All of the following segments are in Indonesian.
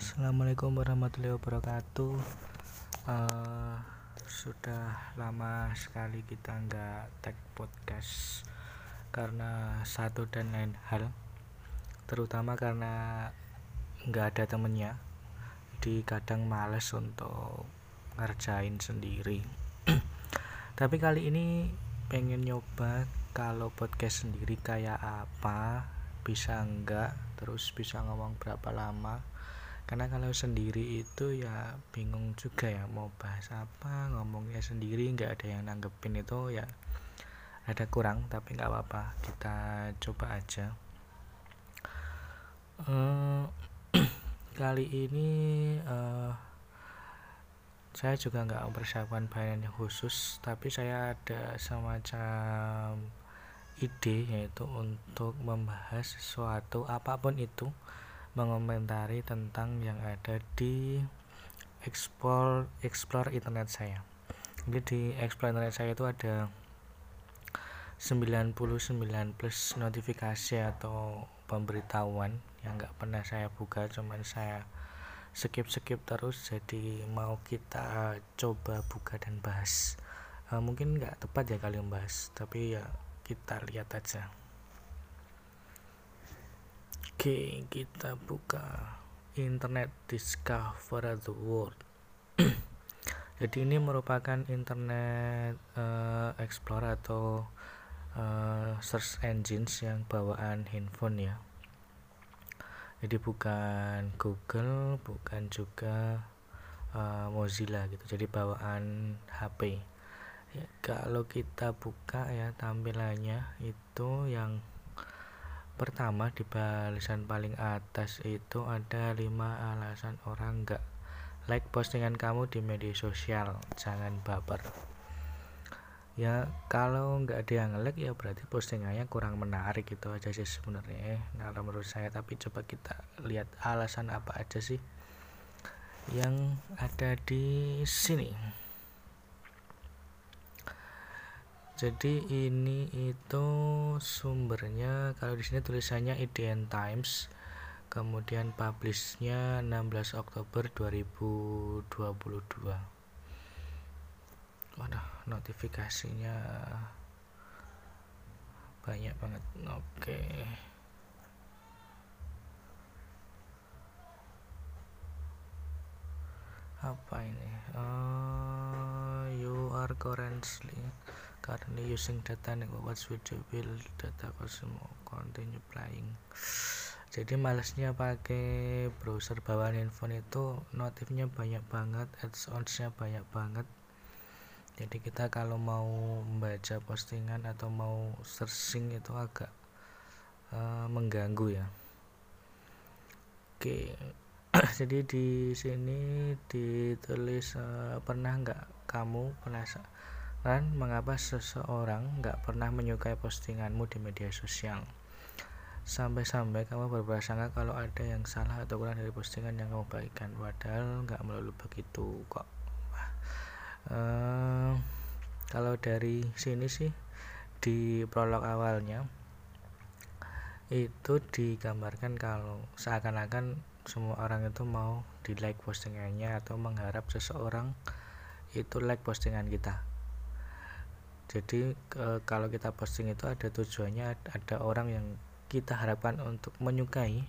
Assalamualaikum warahmatullahi wabarakatuh. Uh, sudah lama sekali kita nggak tag podcast karena satu dan lain hal, terutama karena nggak ada temennya. Di kadang males untuk ngerjain sendiri. Tapi kali ini pengen nyoba kalau podcast sendiri kayak apa, bisa enggak, terus bisa ngomong berapa lama karena kalau sendiri itu ya bingung juga ya mau bahas apa ngomongnya sendiri nggak ada yang nanggepin itu ya ada kurang tapi nggak apa-apa kita coba aja. Uh, kali ini uh, saya juga nggak mempersiapkan bahan yang khusus tapi saya ada semacam ide yaitu untuk membahas sesuatu apa pun itu mengomentari tentang yang ada di explore explore internet saya. Jadi di explore internet saya itu ada 99 plus notifikasi atau pemberitahuan yang nggak pernah saya buka cuman saya skip skip terus jadi mau kita coba buka dan bahas. Uh, mungkin nggak tepat ya kalian bahas tapi ya kita lihat aja Oke, kita buka Internet Discover the World. Jadi ini merupakan Internet uh, Explorer atau uh, search engines yang bawaan handphone ya. Jadi bukan Google, bukan juga uh, Mozilla gitu. Jadi bawaan HP. Ya, kalau kita buka ya tampilannya itu yang Pertama di balasan paling atas itu ada 5 alasan orang nggak like postingan kamu di media sosial. Jangan baper. Ya kalau nggak ada yang like ya berarti postingannya kurang menarik gitu aja sih sebenarnya. Nah menurut saya tapi coba kita lihat alasan apa aja sih yang ada di sini. Jadi ini itu sumbernya. Kalau di sini tulisannya IDN Times. Kemudian publishnya 16 Oktober 2022 waduh notifikasinya banyak banget. Oke. Apa ini? Uh, you are currently currently using data network video will data continue playing jadi malesnya pakai browser bawaan handphone itu notifnya banyak banget ads-onsnya banyak banget. Jadi kita kalau mau membaca postingan atau mau searching itu agak uh, mengganggu ya. Oke jadi di sini ditulis uh, pernah nggak kamu penasaran dan mengapa seseorang nggak pernah menyukai postinganmu di media sosial? Sampai-sampai kamu berprasangka kalau ada yang salah atau kurang dari postingan yang kamu bagikan, padahal nggak melulu begitu kok. Uh, kalau dari sini sih di prolog awalnya itu digambarkan kalau seakan-akan semua orang itu mau di like postingannya atau mengharap seseorang itu like postingan kita jadi e, kalau kita posting itu ada tujuannya ada orang yang kita harapkan untuk menyukai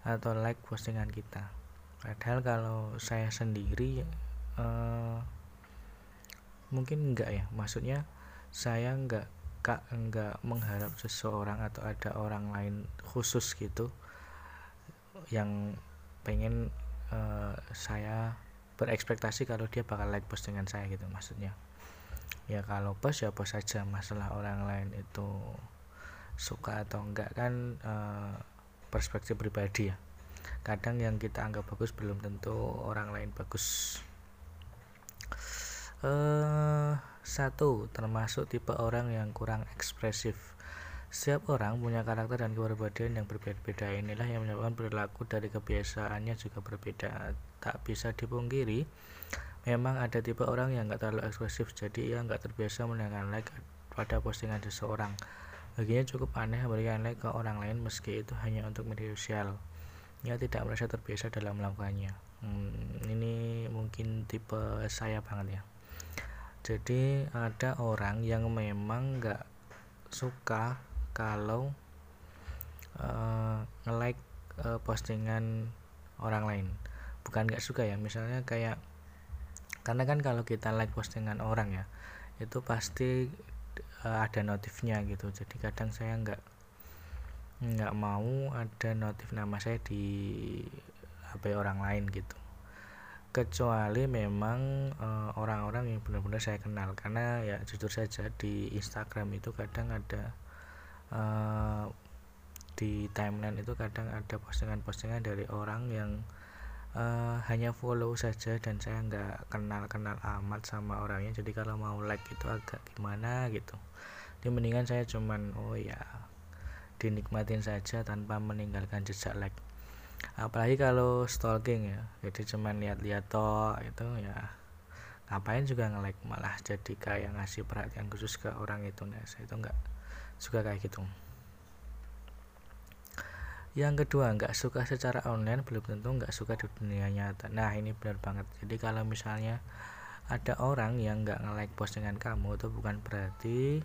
atau like postingan kita. Padahal kalau saya sendiri e, mungkin enggak ya. Maksudnya saya enggak kak enggak mengharap seseorang atau ada orang lain khusus gitu yang pengen e, saya berekspektasi kalau dia bakal like postingan saya gitu maksudnya ya kalau bos ya bos saja. Masalah orang lain itu suka atau enggak kan e, perspektif pribadi ya. Kadang yang kita anggap bagus belum tentu orang lain bagus. Eh satu termasuk tipe orang yang kurang ekspresif. Setiap orang punya karakter dan kepribadian yang berbeda-beda. Inilah yang menyebabkan perilaku dari kebiasaannya juga berbeda. Tak bisa dipungkiri memang ada tipe orang yang nggak terlalu ekspresif jadi ia nggak terbiasa menekan like pada postingan seseorang. Baginya cukup aneh memberikan like ke orang lain meski itu hanya untuk media sosial. Ya tidak merasa terbiasa dalam melakukannya. Hmm, ini mungkin tipe saya banget ya. Jadi ada orang yang memang nggak suka kalau uh, nge-like uh, postingan orang lain. Bukan nggak suka ya misalnya kayak karena kan kalau kita like postingan orang ya itu pasti uh, ada notifnya gitu. Jadi kadang saya nggak nggak mau ada notif nama saya di HP orang lain gitu. Kecuali memang eh, orang-orang uh, yang benar-benar saya kenal. Karena ya jujur saja di Instagram itu kadang ada uh, di timeline itu kadang ada postingan-postingan dari orang yang uh, hanya follow saja dan saya nggak kenal-kenal amat sama orangnya. Jadi kalau mau like itu agak gimana gitu. Jadi mendingan saya cuman oh ya dinikmatin saja tanpa meninggalkan jejak like. Apalagi kalau stalking ya. Jadi cuman lihat-lihat toh itu ya. Ngapain juga nge-like? Malah jadi kayak ngasih perhatian khusus ke orang itu nah saya itu nggak suka kayak gitu yang kedua nggak suka secara online belum tentu nggak suka di dunia nyata. Nah ini benar banget. Jadi kalau misalnya ada orang yang nggak nge-like postingan kamu itu bukan berarti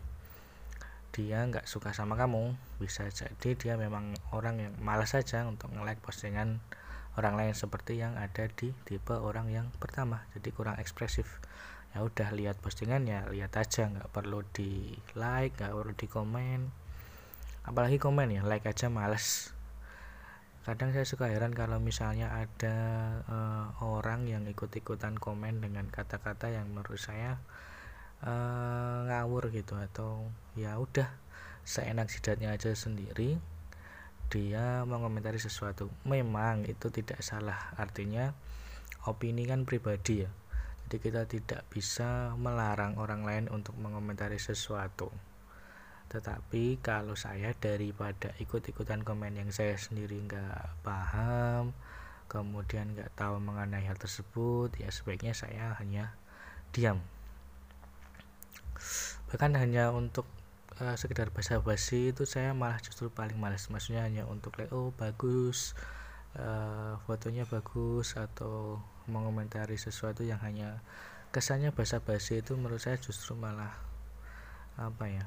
dia nggak suka sama kamu. Bisa jadi dia memang orang yang malas saja untuk nge-like postingan orang lain seperti yang ada di tipe orang yang pertama. Jadi kurang ekspresif. Ya udah lihat postingannya lihat aja. Nggak perlu di like nggak perlu di komen. Apalagi komen ya like aja males kadang saya suka heran kalau misalnya ada uh, orang yang ikut-ikutan komen dengan kata-kata yang menurut saya uh, ngawur gitu atau ya udah seenak jidatnya aja sendiri dia mengomentari sesuatu. Memang itu tidak salah artinya opini kan pribadi ya. Jadi kita tidak bisa melarang orang lain untuk mengomentari sesuatu tetapi kalau saya daripada ikut-ikutan komen yang saya sendiri nggak paham kemudian nggak tahu mengenai hal tersebut ya sebaiknya saya hanya diam. Bahkan hanya untuk uh, sekedar basa-basi itu saya malah justru paling males. Maksudnya hanya untuk like oh bagus uh, fotonya bagus atau mengomentari sesuatu yang hanya kesannya basa-basi itu menurut saya justru malah apa ya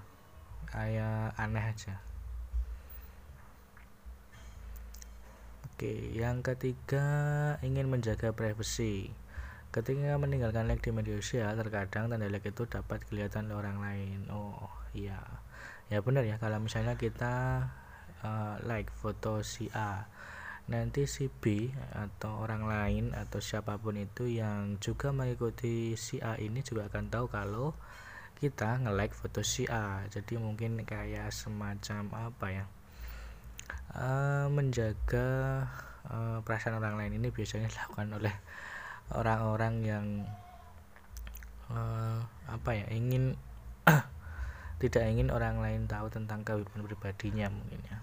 kayak aneh aja. Oke yang ketiga ingin menjaga privasi ketika meninggalkan like di media sosial terkadang tanda like itu dapat kelihatan oleh orang lain. Oh iya. Ya benar ya kalau misalnya kita uh, like foto si A nanti si B atau orang lain atau siapa pun itu yang juga mengikuti si A ini juga akan tahu kalau kita nge-like foto si A. Jadi mungkin kayak semacam apa ya? Uh, menjaga uh, perasaan orang lain ini biasanya dilakukan oleh orang-orang yang uh, apa ya ingin tidak ingin orang lain tahu tentang kehidupan pribadinya mungkin ya.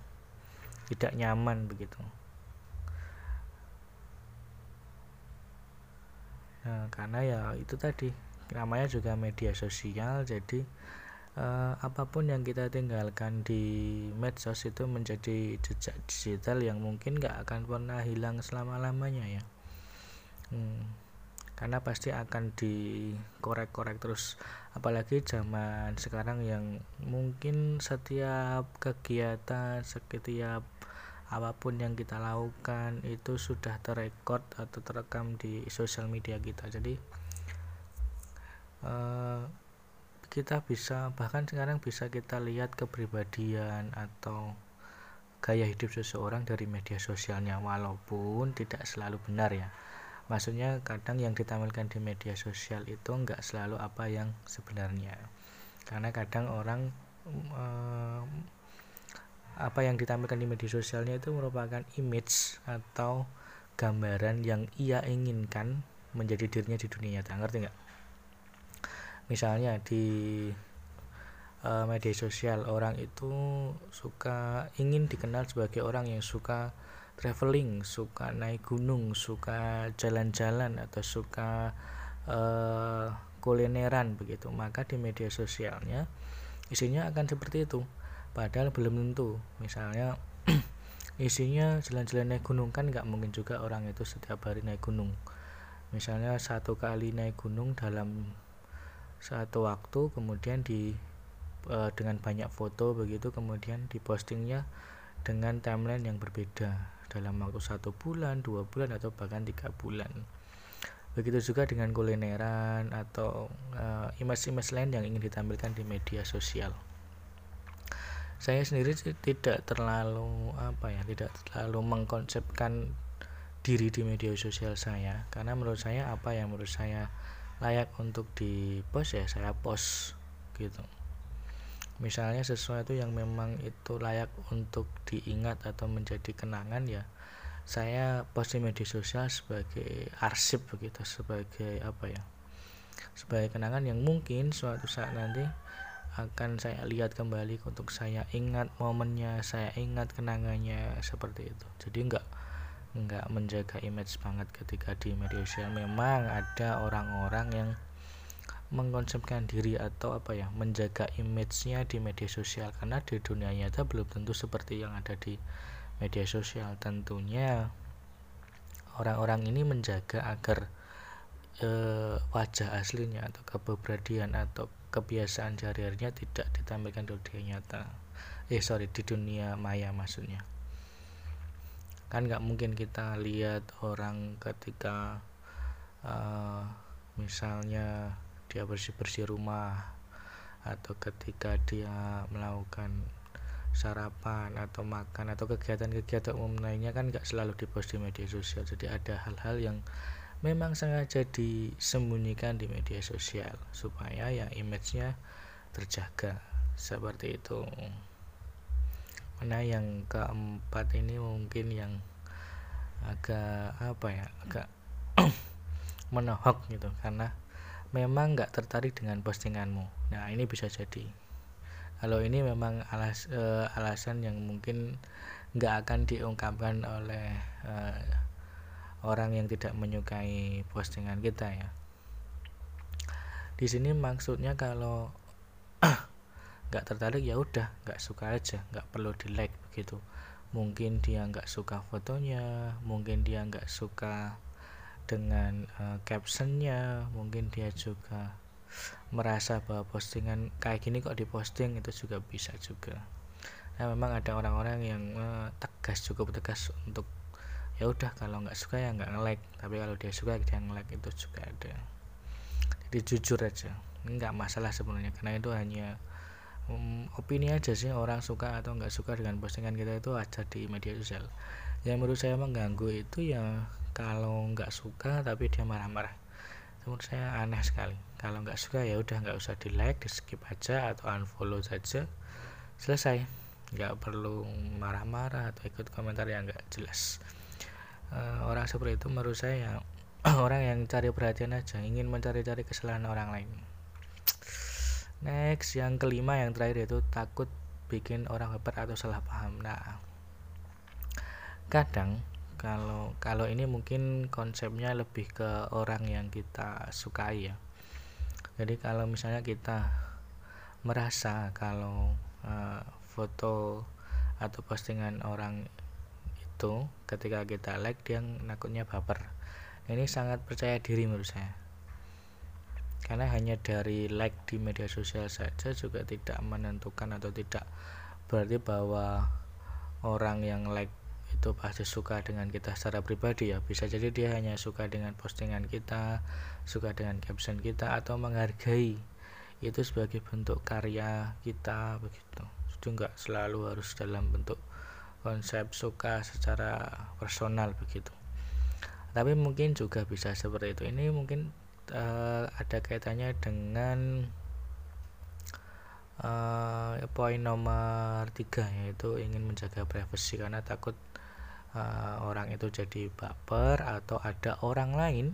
Tidak nyaman begitu. Nah, karena ya itu tadi namanya juga media sosial jadi uh, apa pun yang kita tinggalkan di medsos itu menjadi jejak digital yang mungkin gak akan pernah hilang selama lamanya ya. Hmm, karena pasti akan dikorek-korek terus. Apalagi zaman sekarang yang mungkin setiap kegiatan setiap apa pun yang kita lakukan itu sudah terekod atau terekam di sosial media kita. Jadi Eh, kita bisa bahkan sekarang bisa kita lihat kepribadian atau gaya hidup seseorang dari media sosialnya walaupun tidak selalu benar ya. Maksudnya kadang yang ditampilkan di media sosial itu enggak selalu apa yang sebenarnya. Karena kadang orang eh, apa yang ditampilkan di media sosialnya itu merupakan image atau gambaran yang ia inginkan menjadi dirinya di dunia nyata. Ngerti nggak misalnya di uh, media sosial orang itu suka ingin dikenal sebagai orang yang suka traveling, suka naik gunung, suka jalan-jalan atau suka uh, kulineran begitu. Maka di media sosialnya isinya akan seperti itu. Padahal belum tentu. Misalnya isinya jalan-jalan naik gunung kan nggak mungkin juga orang itu setiap hari naik gunung misalnya satu kali naik gunung dalam satu waktu kemudian di e, dengan banyak foto begitu kemudian dipostingnya dengan timeline yang berbeda. Dalam waktu satu bulan dua bulan atau bahkan tiga bulan. Begitu juga dengan kulineran atau uh, image-image lain yang ingin ditampilkan di media sosial. Saya sendiri tidak terlalu apa ya tidak terlalu mengkonsepkan diri di media sosial saya. Karena menurut saya apa yang menurut saya layak untuk di post ya saya post gitu. Misalnya sesuatu yang memang itu layak untuk diingat atau menjadi kenangan ya saya post di media sosial sebagai arsip begitu sebagai apa ya sebagai kenangan yang mungkin suatu saat nanti akan saya lihat kembali untuk saya ingat momennya saya ingat kenangannya seperti itu. Jadi enggak enggak menjaga image banget ketika di media sosial. Memang ada orang-orang yang mengkonsepkan diri atau apa ya menjaga image-nya di media sosial. Karena di dunia nyata belum tentu seperti yang ada di media sosial. Tentunya orang-orang ini menjaga agar e, wajah aslinya atau keberadaan atau kebiasaan sehari-harinya tidak ditampilkan di dunia nyata. Eh sorry di dunia maya maksudnya kan nggak mungkin kita lihat orang ketika uh, misalnya dia bersih bersih rumah atau ketika dia melakukan sarapan atau makan atau kegiatan-kegiatan umum lainnya kan nggak selalu dipost di media sosial. Jadi ada hal-hal yang memang sengaja disembunyikan di media sosial supaya ya image-nya terjaga. Seperti itu mana yang keempat ini mungkin yang agak apa ya agak menohok gitu. Karena memang nggak tertarik dengan postinganmu. Nah ini bisa jadi. Kalau ini memang alas, uh, alasan yang mungkin nggak akan diungkapkan oleh uh, orang yang tidak menyukai postingan kita ya. Di sini maksudnya kalau nggak tertarik ya udah nggak suka aja nggak perlu di like begitu. Mungkin dia nggak suka fotonya mungkin dia nggak suka dengan uh, captionnya mungkin dia juga merasa bahwa postingan kayak gini kok diposting itu juga bisa juga. Nah memang ada orang-orang yang uh, tegas cukup tegas untuk ya udah kalau nggak suka ya nggak nge-like tapi kalau dia suka dia nge-like itu juga ada. Jadi jujur aja nggak masalah sebenarnya karena itu hanya um, opini aja sih orang suka atau nggak suka dengan postingan kita itu aja di media sosial. Yang menurut saya mengganggu itu ya kalau nggak suka tapi dia marah-marah. Menurut saya aneh sekali. Kalau nggak suka ya udah nggak usah di like di skip aja atau unfollow saja selesai. Nggak perlu marah-marah atau ikut komentar yang nggak jelas. Uh, orang seperti itu menurut saya orang yang cari perhatian aja ingin mencari-cari kesalahan orang lain next yang kelima yang terakhir itu takut bikin orang baper atau salah paham. Nah kadang kalau kalau ini mungkin konsepnya lebih ke orang yang kita sukai ya. Jadi kalau misalnya kita merasa kalau uh, foto atau postingan orang itu ketika kita like dia nakutnya baper. Ini sangat percaya diri menurut saya karena hanya dari like di media sosial saja juga tidak menentukan atau tidak berarti bahwa orang yang like itu pasti suka dengan kita secara pribadi ya. Bisa jadi dia hanya suka dengan postingan kita suka dengan caption kita atau menghargai itu sebagai bentuk karya kita begitu. Itu enggak selalu harus dalam bentuk konsep suka secara personal begitu. Tapi mungkin juga bisa seperti itu. Ini mungkin uh, ada kaitannya dengan uh, poin nomor tiga yaitu ingin menjaga privasi karena takut uh, orang itu jadi baper atau ada orang lain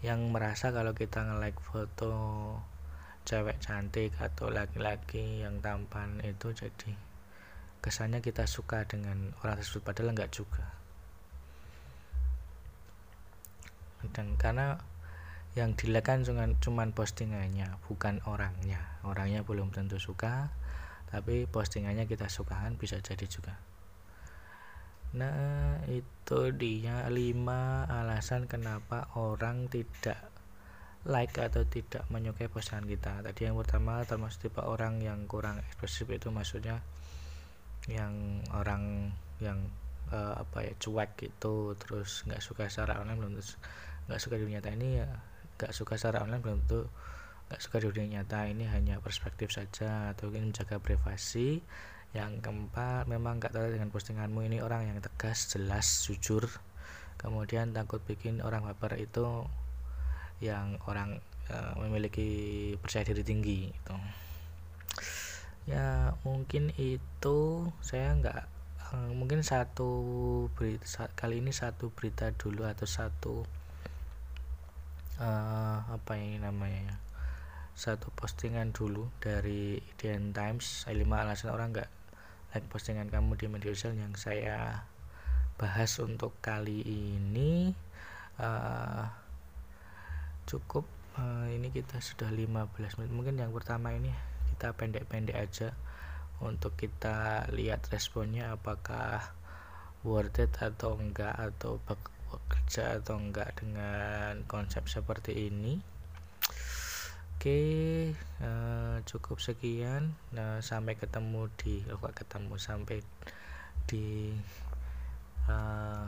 yang merasa kalau kita nge-like foto cewek cantik atau laki-laki yang tampan itu jadi kesannya kita suka dengan orang tersebut padahal enggak juga. Dan karena yang dilakukan cuma cuman postingannya bukan orangnya orangnya belum tentu suka tapi postingannya kita sukakan bisa jadi juga Nah, itu dia 5 alasan kenapa orang tidak like atau tidak menyukai postingan kita. Tadi yang pertama termasuk tipe orang yang kurang ekspresif itu maksudnya yang orang yang uh, apa ya cuek gitu terus nggak suka secara online belum terus nggak suka di dunia ini ya nggak suka secara online belum tentu nggak suka di dunia nyata. Ini hanya perspektif saja atau ingin menjaga privasi. Yang keempat memang nggak tahu dengan postinganmu. Ini orang yang tegas jelas jujur. Kemudian takut bikin orang baper itu yang orang uh, memiliki percaya diri tinggi itu ya mungkin itu saya nggak uh, mungkin satu berita kali ini satu berita dulu atau satu uh, apa ini namanya ya? Satu postingan dulu dari Indian Times. 5 alasan orang nggak like postingan kamu di media sosial yang saya bahas untuk kali ini. Uh, cukup uh, ini kita sudah 15 menit. Mungkin yang pertama ini kita pendek-pendek aja untuk kita lihat responnya apakah worth it atau enggak atau bekerja atau enggak dengan konsep seperti ini Oke, uh, cukup sekian. Nah, sampai ketemu di, oh, ketemu sampai di uh,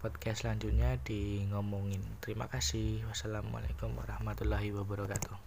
podcast selanjutnya di ngomongin. Terima kasih. Wassalamualaikum warahmatullahi wabarakatuh.